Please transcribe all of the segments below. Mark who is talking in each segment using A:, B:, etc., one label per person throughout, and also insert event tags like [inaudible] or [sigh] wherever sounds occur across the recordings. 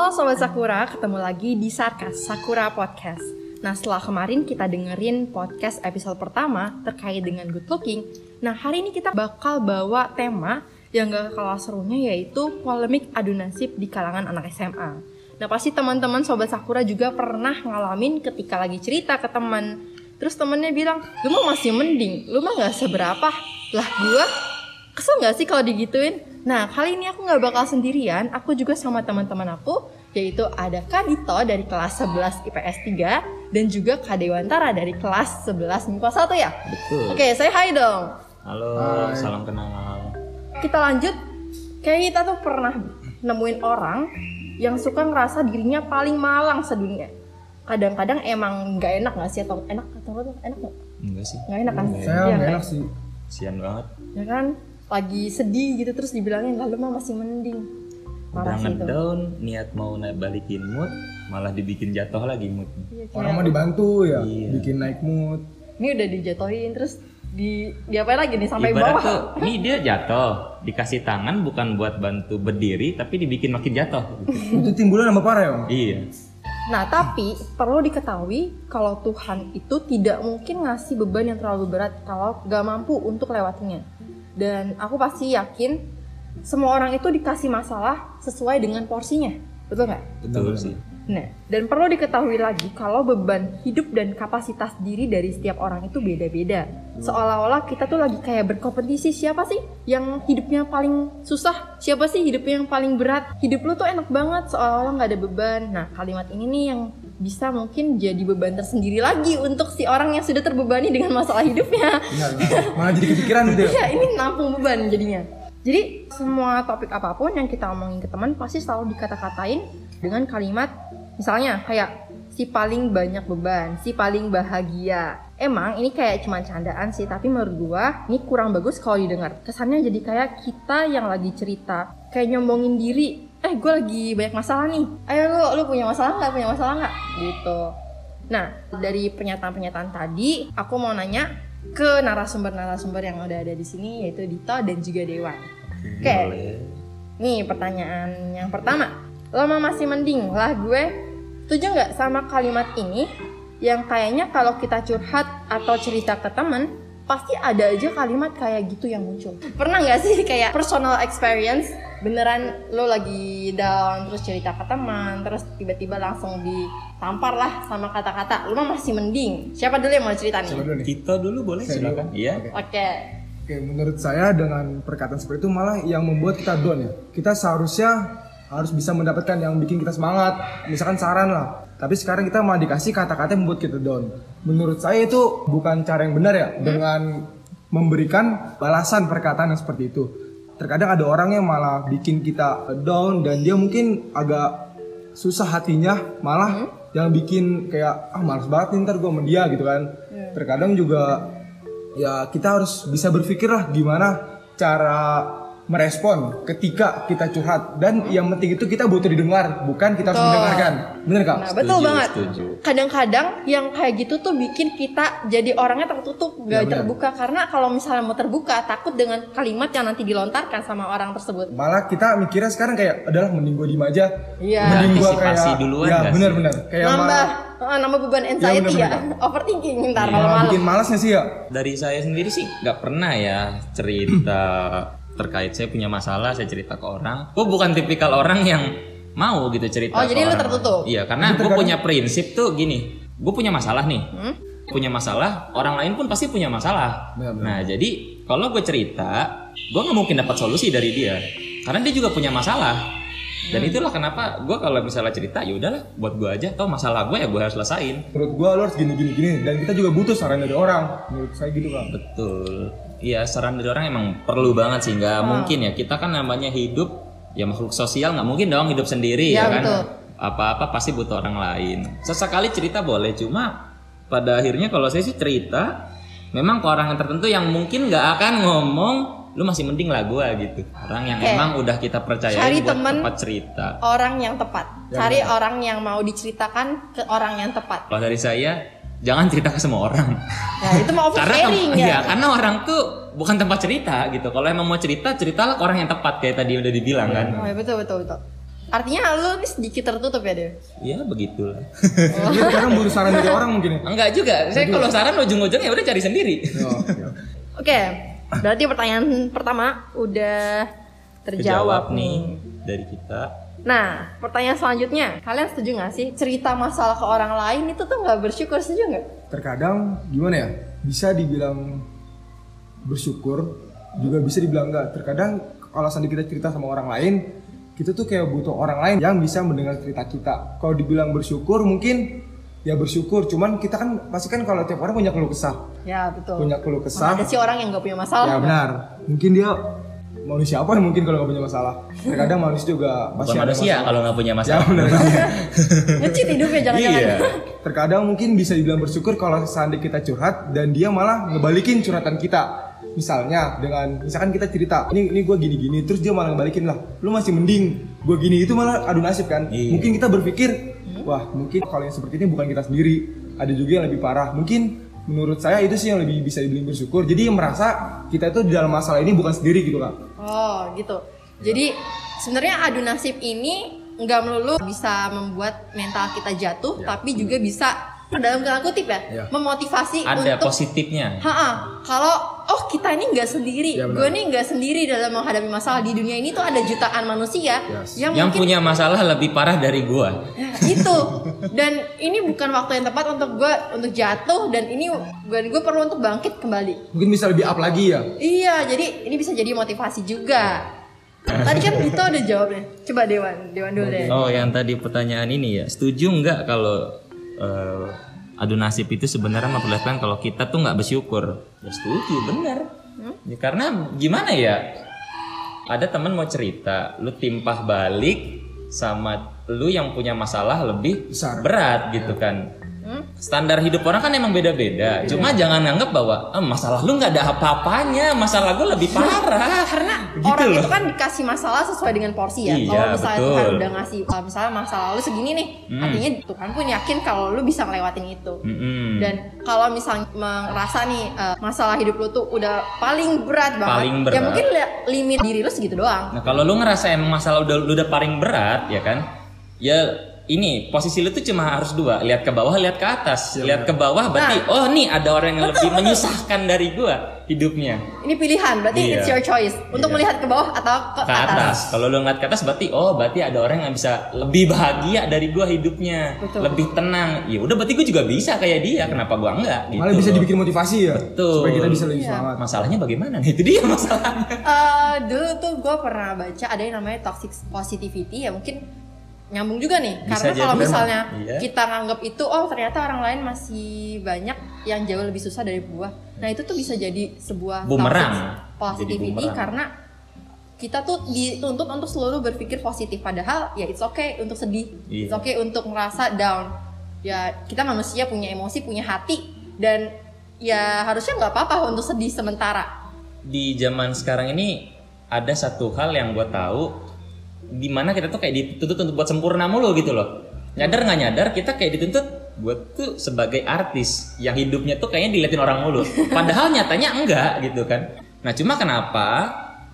A: Halo Sobat Sakura, ketemu lagi di Sarkas Sakura Podcast. Nah setelah kemarin kita dengerin podcast episode pertama terkait dengan good looking, nah hari ini kita bakal bawa tema yang gak kalah serunya yaitu polemik adu nasib di kalangan anak SMA. Nah pasti teman-teman Sobat Sakura juga pernah ngalamin ketika lagi cerita ke teman. Terus temennya bilang, lu mah masih mending, lu mah gak seberapa. Lah gua kesel gak sih kalau digituin? Nah kali ini aku gak bakal sendirian, aku juga sama teman-teman aku yaitu ada Kak Dito dari kelas 11 IPS 3 dan juga Kak Dewantara dari kelas 11 MIPA 1 ya?
B: Betul.
A: Oke, saya hai dong.
B: Halo,
C: Hai.
B: salam kenal.
A: Kita lanjut. Kayak kita tuh pernah nemuin orang yang suka ngerasa dirinya paling malang sedunia. Kadang-kadang emang nggak enak nggak sih atau enak atau apa tuh enak nggak?
B: Enggak sih,
A: Nggak enak kan?
C: Saya
A: Iya
C: nggak
A: kan?
C: enak sih.
B: sian banget.
A: Ya kan? Lagi sedih gitu terus dibilangin lalu mah masih mending.
B: Udah
A: Parah itu.
B: ngedown, niat mau naik balikin mood, malah dibikin jatuh lagi mood.
A: Iya,
C: Orang mau dibantu ya,
B: Iya.
C: bikin naik mood.
A: ini udah dijatuhin terus di diapain lagi nih sampai
B: Ibarat
A: bawah.
B: tuh, ini dia jatuh, dikasih tangan bukan buat bantu berdiri, tapi dibikin makin jatuh.
C: Itu timbulan nambah parah ya,
B: iya.
A: Nah, tapi perlu diketahui kalau Tuhan itu tidak mungkin ngasih beban yang terlalu berat kalau gak mampu untuk lewatinya. Dan aku pasti yakin semua orang itu dikasih masalah sesuai dengan porsinya. Betul nggak?
B: Betul sih.
A: Nah, dan perlu diketahui lagi kalau beban hidup dan kapasitas diri dari setiap orang itu beda-beda. Seolah-olah kita tuh lagi kayak berkompetisi siapa sih yang hidupnya paling susah, siapa sih hidupnya yang paling berat. Hidup lu tuh enak banget seolah-olah nggak ada beban. Nah, kalimat ini nih yang bisa mungkin jadi beban tersendiri lagi untuk si orang yang sudah terbebani dengan masalah hidupnya. [laughs]
C: Iya, iya. Malah jadi kepikiran gitu ya.
A: Iya, ini nampung beban jadinya. Jadi semua topik apa pun yang kita omongin ke teman pasti selalu dikata-katain dengan kalimat misalnya kayak si paling banyak beban, si paling bahagia. Emang ini kayak cuma candaan sih, tapi menurut gua ini kurang bagus kalau didengar. Kesannya jadi kayak kita yang lagi cerita, kayak nyombongin diri. Eh, gue lagi banyak masalah nih. Ayo lu, lu punya masalah nggak? Punya masalah nggak? Gitu. Nah, dari pernyataan-pernyataan tadi, aku mau nanya ke narasumber-narasumber yang udah ada di sini yaitu Dito dan juga Dewan. Oke. Nih pertanyaan yang pertama. Lo mah masih mending lah gue. Setuju nggak sama kalimat ini yang kayaknya kalau kita curhat atau cerita ke temen pasti ada aja kalimat kayak gitu yang muncul. Pernah nggak sih kayak personal experience beneran lo lagi down terus cerita ke teman terus tiba-tiba langsung ditampar lah sama kata-kata lo mah masih mending. Siapa dulu yang mau cerita nih?
C: Dulu nih.
B: Kita dulu boleh
C: Saya
B: silakan.
C: dulu.
B: Iya.
C: Oke.
A: Oke.
C: Oke, menurut saya dengan perkataan seperti itu malah yang membuat kita down ya. Kita seharusnya harus bisa mendapatkan yang bikin kita semangat. Misalkan saran lah. Tapi sekarang kita malah dikasih kata-kata yang membuat kita down. Menurut saya itu bukan cara yang benar ya dengan memberikan balasan perkataan yang seperti itu. Terkadang ada orang yang malah bikin kita down dan dia mungkin agak susah hatinya malah yang bikin kayak ah males banget nih ntar gue sama dia gitu kan. Terkadang juga ya kita harus bisa berpikir lah gimana cara merespon ketika kita curhat dan yang penting itu kita butuh didengar bukan kita harus mendengarkan bener kak
A: Nah, betul
B: Setuju,
A: banget.
B: setuju.
A: Kadang-kadang yang kayak gitu tuh bikin kita jadi orangnya tertutup,
C: Ya,
A: gak
C: benar.
A: terbuka karena kalau misalnya mau terbuka takut dengan kalimat yang nanti dilontarkan sama orang tersebut.
C: malah kita mikirnya sekarang kayak adalah mending gue diem aja
A: Iya.
C: mending gue kayak
B: duluan
C: ya bener-bener kayak
A: nambah
C: malah,
A: eh, nambah beban anxiety ya,
C: benar-benar. [laughs]
A: overthinking ntar
C: malah
A: malam-malam.
C: bikin malas gak sih ya
B: Dari saya sendiri sih nggak pernah ya cerita [clears throat] terkait saya punya masalah, saya cerita ke orang. Gue bukan tipikal orang yang mau gitu cerita.
A: Oh,
B: ke
A: jadi lu
B: orang.
A: tertutup?
B: Iya, karena gue punya prinsip tuh gini. Gue punya masalah nih.
A: Hmm?
B: Punya masalah, orang lain pun pasti punya masalah.
C: Benar-benar.
B: Nah, jadi kalau gue cerita, gue nggak mungkin dapat solusi dari dia, karena dia juga punya masalah. Dan
A: Hmm.
B: itulah kenapa gue kalau misalnya cerita, ya udahlah, buat gue aja. Atau masalah gue ya gue harus selesain.
C: menurut gue lo harus gini gini gini dan kita juga butuh saran dari orang menurut saya gitu kak
B: Betul. Iya saran dari orang emang perlu banget sih nggak mungkin ya kita kan namanya hidup ya makhluk sosial nggak mungkin dong hidup sendiri
A: Ya,
B: ya, kan
A: betul.
B: apa-apa pasti butuh orang lain sesekali cerita boleh cuma pada akhirnya kalau saya sih cerita memang ke orang yang tertentu yang mungkin nggak akan ngomong lu masih mending lah gua gitu orang yang
A: Oke.
B: emang udah kita percaya
A: Cari
B: buat
A: temen.
B: tempat cerita
A: Orang yang tepat, cari orang yang mau diceritakan ke orang yang tepat.
B: kalau dari saya jangan cerita ke semua orang
A: Nah itu mau [laughs]
B: karena
A: oversharing
B: iya,
A: ya.
B: karena orang tuh bukan tempat cerita gitu. Kalau emang mau cerita, ceritalah ke orang yang tepat kayak tadi udah dibilang kan.
A: Oh ya betul betul betul. Artinya lu nih sedikit tertutup ya, Dew?
B: Ya begitulah.
C: Jadi sekarang butuh saran dari orang mungkin ya.
B: Enggak juga. Saya kalau saran ujung-ujungnya udah cari sendiri.
C: Oh, oke.
A: Oke, berarti pertanyaan pertama udah terjawab nih.
B: dari kita.
A: Nah, pertanyaan selanjutnya, kalian setuju gak sih cerita masalah ke orang lain itu tuh nggak bersyukur, setuju nggak?
C: Terkadang gimana ya? Bisa dibilang bersyukur, juga bisa dibilang enggak. Terkadang seandainya kita cerita sama orang lain, kita tuh kayak butuh orang lain yang bisa mendengar cerita kita. Kalau dibilang bersyukur mungkin ya bersyukur, cuman kita kan pasti kan kalau tiap orang punya keluh kesah,
A: Ya betul.
C: punya keluh kesah.
A: ada sih orang yang nggak punya masalah?
C: Ya
A: kan?
C: benar. Mungkin dia manusia apa yang mungkin kalau nggak punya masalah. Terkadang manusia juga
B: Bukan
C: pasti ada
B: manusia
C: masalah.
B: kalau nggak punya
C: Ya
B: masalah.
C: benar. [laughs]
A: Ngecit hidupnya jangan-jangan.
B: Iya.
C: Terkadang mungkin bisa dibilang bersyukur kalau seandainya kita curhat dan dia malah ngebalikin curhatan kita. Misalnya dengan misalkan kita cerita, ini ini gue gini-gini, terus dia malah ngebalikin lah. Lu masih mending gue gini itu malah adu nasib kan.
B: Iya.
C: Mungkin kita berpikir, wah mungkin kalau yang seperti ini bukan kita sendiri, ada juga yang lebih parah. Mungkin menurut saya itu sih yang lebih bisa dibilang bersyukur. Jadi yang merasa kita itu di dalam masalah ini bukan sendiri gitu kak.
A: Oh gitu. Jadi sebenarnya adu nasib ini nggak melulu bisa membuat mental kita jatuh, tapi juga bisa dalam tanda kutip ya,
C: Ya.
A: memotivasi
B: Ada
A: untuk
B: positifnya.
A: Ha kalau oh kita ini nggak sendiri,
C: Ya,
A: gue nih nggak sendiri dalam menghadapi masalah di dunia ini tuh ada jutaan manusia
C: Yes.
A: yang,
B: Yang
A: mungkin
B: punya masalah lebih parah dari gua.
A: Ya, itu dan ini bukan waktu yang tepat untuk gue untuk jatuh dan ini gue gue perlu untuk bangkit kembali.
C: Mungkin bisa lebih up lagi ya.
A: Iya, jadi ini bisa jadi motivasi juga. Tadi kan Dito udah jawabnya. Coba Dewan, Dewan dulu deh.
B: Oh, yang tadi pertanyaan ini ya, setuju nggak kalau eh, adu nasib itu sebenarnya memperlihatkan kalau kita tuh nggak bersyukur? Ya setuju, benar. Ya, karena gimana ya? Ada teman mau cerita, lu timpah balik sama lu yang punya masalah lebih
C: Besar.
B: berat gitu kan. Standar hidup orang kan emang beda-beda. Cuma jangan anggap bahwa "Ah, masalah lu nggak ada apa-apanya, masalah gue lebih parah.
A: Karena [laughs]
B: Gitu
A: orang
B: loh.
A: itu kan dikasih masalah sesuai dengan porsi ya.
B: Iya,
A: kalau misalnya
B: betul.
A: Tuhan udah ngasih, kalau misalnya masalah lu segini nih,
B: Hmm.
A: artinya Tuhan pun yakin kalau lu bisa ngelewatin itu.
B: Mm-mm.
A: Dan kalau misalnya merasa nih eh, masalah hidup lu tuh udah paling berat banget,
B: Paling
A: ya
B: berat.
A: mungkin li- limit diri lu segitu doang.
B: Nah kalau lu ngerasa emang masalah udah lu udah paling berat ya kan, ya ini posisi lu tuh cuma harus dua, lihat ke bawah, lihat ke atas. lihat ke bawah berarti
A: Nah.
B: oh nih ada orang yang lebih [laughs] menyusahkan dari gua hidupnya
A: Ini pilihan, berarti
B: Iya.
A: it's your choice untuk
B: Iya.
A: melihat ke bawah atau ke,
B: ke atas. Kalau lu ngeliat ke atas berarti oh berarti ada orang yang bisa lebih bahagia dari gua hidupnya,
A: Betul.
B: lebih tenang. Ya udah berarti gua juga bisa kayak dia, kenapa gua enggak? Gitu
C: Malah bisa dibikin motivasi ya.
B: Betul.
C: Supaya kita bisa lebih
A: Iya.
C: semangat.
B: Masalahnya bagaimana? Nah, itu dia masalahnya.
A: Eh, dulu tuh gue pernah baca ada yang namanya toxic positivity ya mungkin nyambung juga nih
B: Bisa
A: karena kalau misalnya
B: Iya.
A: kita nganggap itu oh ternyata orang lain masih banyak yang jauh lebih susah dari gua nah itu tuh bisa jadi sebuah
B: Bumerang.
A: positivity
B: Jadi bumerang.
A: karena kita tuh dituntut untuk selalu berpikir positif padahal ya it's okay untuk sedih
B: Iya.
A: it's okay untuk merasa down ya kita manusia punya emosi punya hati dan ya harusnya nggak apa-apa untuk sedih sementara
B: di zaman sekarang ini ada satu hal yang gue tahu di mana kita tuh kayak dituntut untuk buat sempurna mulu gitu loh nyadar nggak nyadar kita kayak dituntut buat tuh sebagai artis yang hidupnya tuh kayaknya diliatin orang mulu padahal nyatanya enggak gitu kan nah cuma kenapa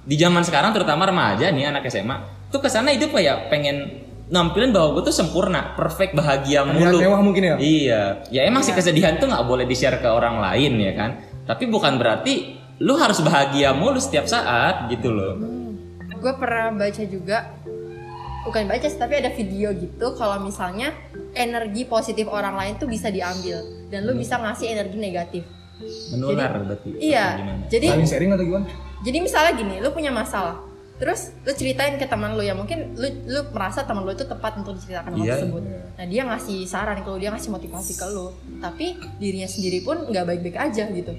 B: di zaman sekarang terutama remaja nih anak SMA tuh ke sana hidup kayak pengen nampilin bahwa gue tuh sempurna perfect bahagia mulu
C: mewah mungkin ya.
B: Iya, ya emang sih kesedihan tuh nggak boleh di-share ke orang lain ya kan. Tapi bukan berarti lu harus bahagia mulu setiap saat gitu loh.
A: Gue pernah baca juga bukan baca sih tapi ada video gitu kalau misalnya energi positif orang lain tuh bisa diambil dan lu bisa ngasih energi negatif
B: Menular berarti.
A: iya jadi
C: Saling sharing atau gimana?
A: jadi misalnya gini lu punya masalah terus lu ceritain ke teman lu ya mungkin lu lu merasa teman lu itu tepat untuk diceritakan hal
B: Iya.
A: tersebut nah dia ngasih saran ke lu dia ngasih motivasi ke lu tapi dirinya sendiri pun nggak baik-baik aja gitu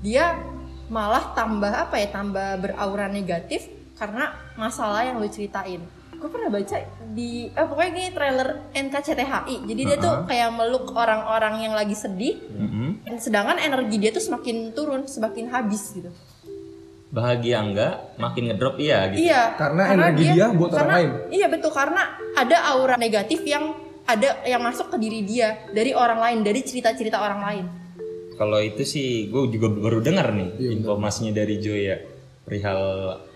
A: dia malah tambah apa ya tambah beraura negatif karena masalah yang lu ceritain gue pernah baca di eh, pokoknya gini trailer NKCTHI jadi dia tuh kayak meluk orang-orang yang lagi sedih
B: Mm-mm.
A: dan sedangkan energi dia tuh semakin turun semakin habis gitu
B: Bahagia enggak, makin ngedrop iya gitu.
A: Iya.
C: Karena energi dia buat orang
A: karena-
C: lain.
A: Iya betul karena ada aura negatif yang ada yang masuk ke diri dia dari orang lain dari cerita-cerita orang lain.
B: Kalau itu sih gue juga baru dengar nih
C: Iya,
B: informasinya dari Joy ya. perihal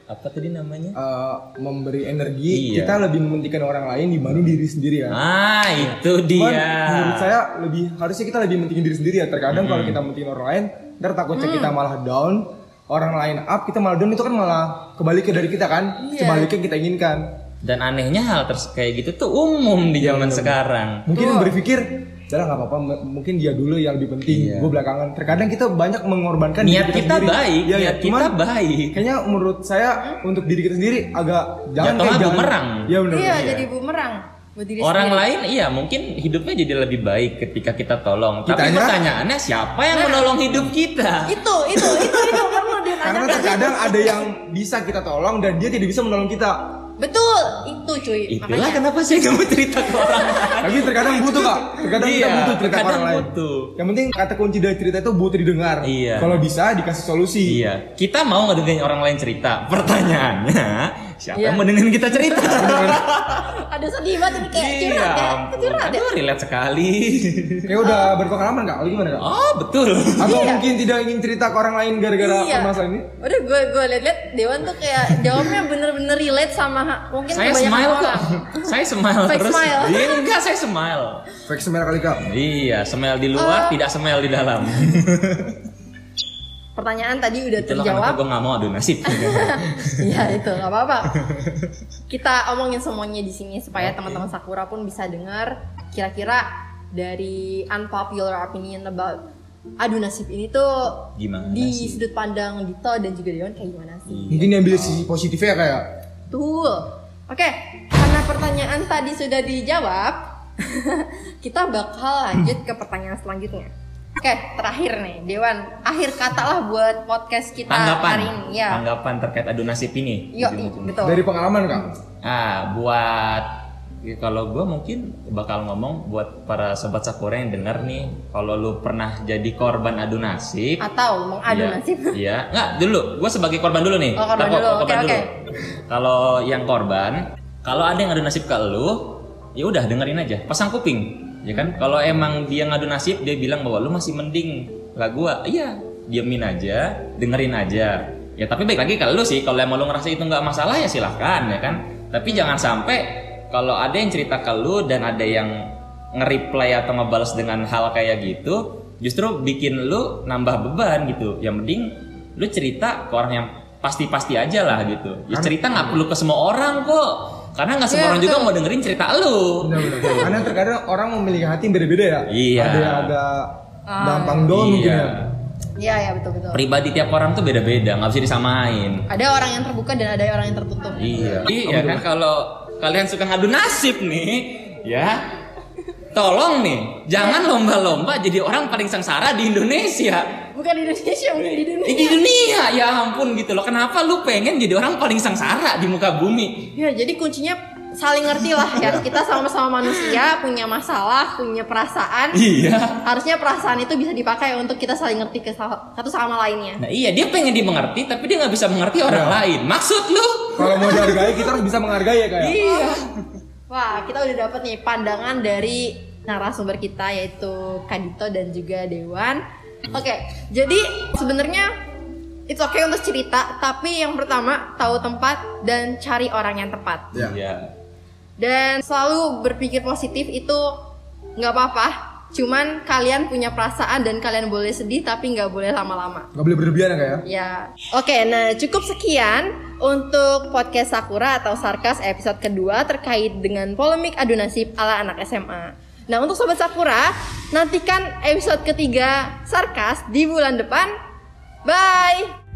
B: apa tadi namanya
C: Eh, memberi energi
B: Iya.
C: kita lebih mementingkan orang lain dibanding diri sendiri ya.
B: ah itu
C: Cuman
B: dia
C: menurut saya lebih harusnya kita lebih mentingin diri sendiri ya. Terkadang kalau kita mentingin orang lain, ntar takutnya kita malah down, orang lain up, kita malah down itu kan malah kebalik ke dari kita kan,
A: Iya.
C: sebaliknya yang kita inginkan.
B: dan anehnya hal ters kayak gitu tuh umum di zaman sekarang
C: Mungkin berpikir, udah nggak apa-apa, mungkin dia dulu yang lebih penting,
B: Iya.
C: gue belakangan. Terkadang kita banyak mengorbankan
B: niat
C: diri
B: kita
C: sendiri.
B: baik
C: Iya, iya.
B: niat kita
C: Cuman
B: baik
C: kayaknya menurut saya untuk diri kita sendiri agak jangan kayak jangan.
B: bumerang.
C: Iya benar.
A: Iya, jadi bumerang buat diri
B: Orang
A: sendiri.
B: lain iya mungkin hidupnya jadi lebih baik ketika kita tolong. Tapi
C: Kitanya-
B: pertanyaannya siapa yang menolong hidup kita?
A: Itu, itu, itu, itu perlu
C: Karena terkadang ada yang bisa kita tolong dan dia tidak bisa menolong kita.
A: Betul, itu cuy.
B: Itulah
A: Makanya
B: kenapa saya nggak mau cerita ke orang lain.
C: Tapi terkadang butuh kak. Terkadang kita
B: Iya,
C: butuh cerita ke
B: terkadang
C: orang lain.
B: butuh.
C: Yang penting kata kunci dari cerita itu butuh didengar.
B: Iya.
C: Kalau bisa dikasih solusi.
B: Iya, kita mau ngedengerin orang lain cerita. Pertanyaannya, siapa
A: Iya.
B: yang mau dengerin kita cerita? [laughs]
A: ada sedih banget ini kayak
B: Iya,
A: curhat ya. Curhat ya.
B: Aduh, relate sekali.
C: Kayak udah berpengalaman kak. Atau gimana kak?
B: Oh, betul.
C: Atau
A: Iya.
C: mungkin tidak ingin cerita ke orang lain gara-gara
A: Iya.
C: masalah ini?
A: Udah gue gue liat-liat Dewan tuh kayak jawabnya bener-bener relate sama mungkin
B: saya smile kok.
A: orang.
B: Saya smile
A: Fake
B: terus.
A: smile.
B: Iya, enggak, saya smile.
C: Fake smell kali kak.
B: Iya, smile di luar,
A: Eh.
B: tidak smile di dalam. [laughs]
A: Pertanyaan tadi udah
B: Itulah
A: terjawab.
B: gue nggak mau adu nasib. [laughs]
A: Iya itu nggak apa-apa. [laughs] Kita omongin semuanya di sini supaya teman-teman Sakura pun bisa dengar kira-kira dari unpopular opinion about adu nasib ini tuh
B: Gimana
A: di
B: sih?
A: sudut pandang Dito dan juga Dewan kayak gimana sih?
C: Mungkin diambil sisi positifnya ya, kayak.
A: Betul. Oke, karena pertanyaan tadi sudah dijawab, [laughs] kita bakal lanjut ke pertanyaan selanjutnya. Oke, terakhir nih, Dewan, akhir kata lah buat podcast kita
B: Tanggapan,
A: hari ini. Ya,
B: tanggapan terkait adu nasib ini.
A: yuk,
B: Ujung-ujung.
A: betul.
C: Dari pengalaman kak.
B: Ah, buat ya kalau gue mungkin bakal ngomong buat para sobat sakura yang denger nih, kalau lu pernah jadi korban adu nasib,
A: Atau mengadu
B: Iya,
A: nasib. [laughs]
B: Iya, nggak dulu. Gue sebagai korban dulu nih.
A: Oh, korban
B: gua-
A: dulu.
B: korban
A: Oke,
B: dulu.
A: oke.
B: Kalau yang korban, kalau ada yang ngadu nasib ke lu, ya udah dengerin aja. Pasang kuping, ya kan? Kalau emang dia ngadu nasib, dia bilang bahwa lu masih mending lah gua. Iya, diemin aja, dengerin aja. Ya tapi baik lagi kalau lu sih, kalau emang lu ngerasa itu nggak masalah ya silahkan ya kan. Tapi jangan sampai kalau ada yang cerita ke lu dan ada yang nge-reply atau ngebales dengan hal kayak gitu, justru bikin lu nambah beban gitu. Yang mending lu cerita ke orang yang pasti-pasti aja lah gitu. Ya cerita nggak perlu ke semua orang kok. Karena nggak semua
A: Iya,
B: orang juga mau dengerin cerita lu.
C: Benar-benar. Karena terkadang orang memiliki hati yang beda-beda ya.
B: Iya.
C: Ada yang agak
A: Ah.
C: gampang down mungkin
B: Iya.
C: ya.
A: Iya, ya betul betul.
B: Pribadi tiap orang tuh beda-beda, nggak bisa disamain.
A: Ada orang yang terbuka dan ada orang yang tertutup.
B: Iya. Iya kan kalau kalian suka ngadu nasib nih, ya. Tolong nih, jangan lomba-lomba jadi orang paling sengsara di Indonesia.
A: Bukan di Indonesia, mungkin di dunia.
B: Di dunia ya ampun gitu loh. Kenapa lu pengen jadi orang paling sengsara di muka bumi?
A: Ya, jadi kuncinya saling ngerti lah ya. Kita sama-sama manusia, punya masalah, punya perasaan.
B: Iya.
A: Harusnya perasaan itu bisa dipakai untuk kita saling ngerti ke sa- satu sama lainnya.
B: Nah iya dia pengen dimengerti tapi dia nggak bisa mengerti orang lain. Maksud lu?
C: Kalau mau dihargai kita harus bisa menghargai ya kayak.
B: Iya.
A: Wah, kita udah dapet nih pandangan dari narasumber kita yaitu Kadito dan juga Dewan. Oke, jadi sebenarnya it's okay untuk cerita, tapi yang pertama tahu tempat dan cari orang yang tepat.
C: Ya.
B: Iya.
A: Dan selalu berpikir positif itu nggak apa-apa. Cuman kalian punya perasaan dan kalian boleh sedih tapi nggak boleh lama-lama.
C: Gak boleh berlebihan ya kayak.
A: Ya, oke. Nah, cukup sekian untuk podcast Sakura atau Sarkas episode kedua terkait dengan polemik adu nasib ala anak SMA. Nah, untuk sobat Sakura, nantikan episode ketiga Sarkas di bulan depan. Bye.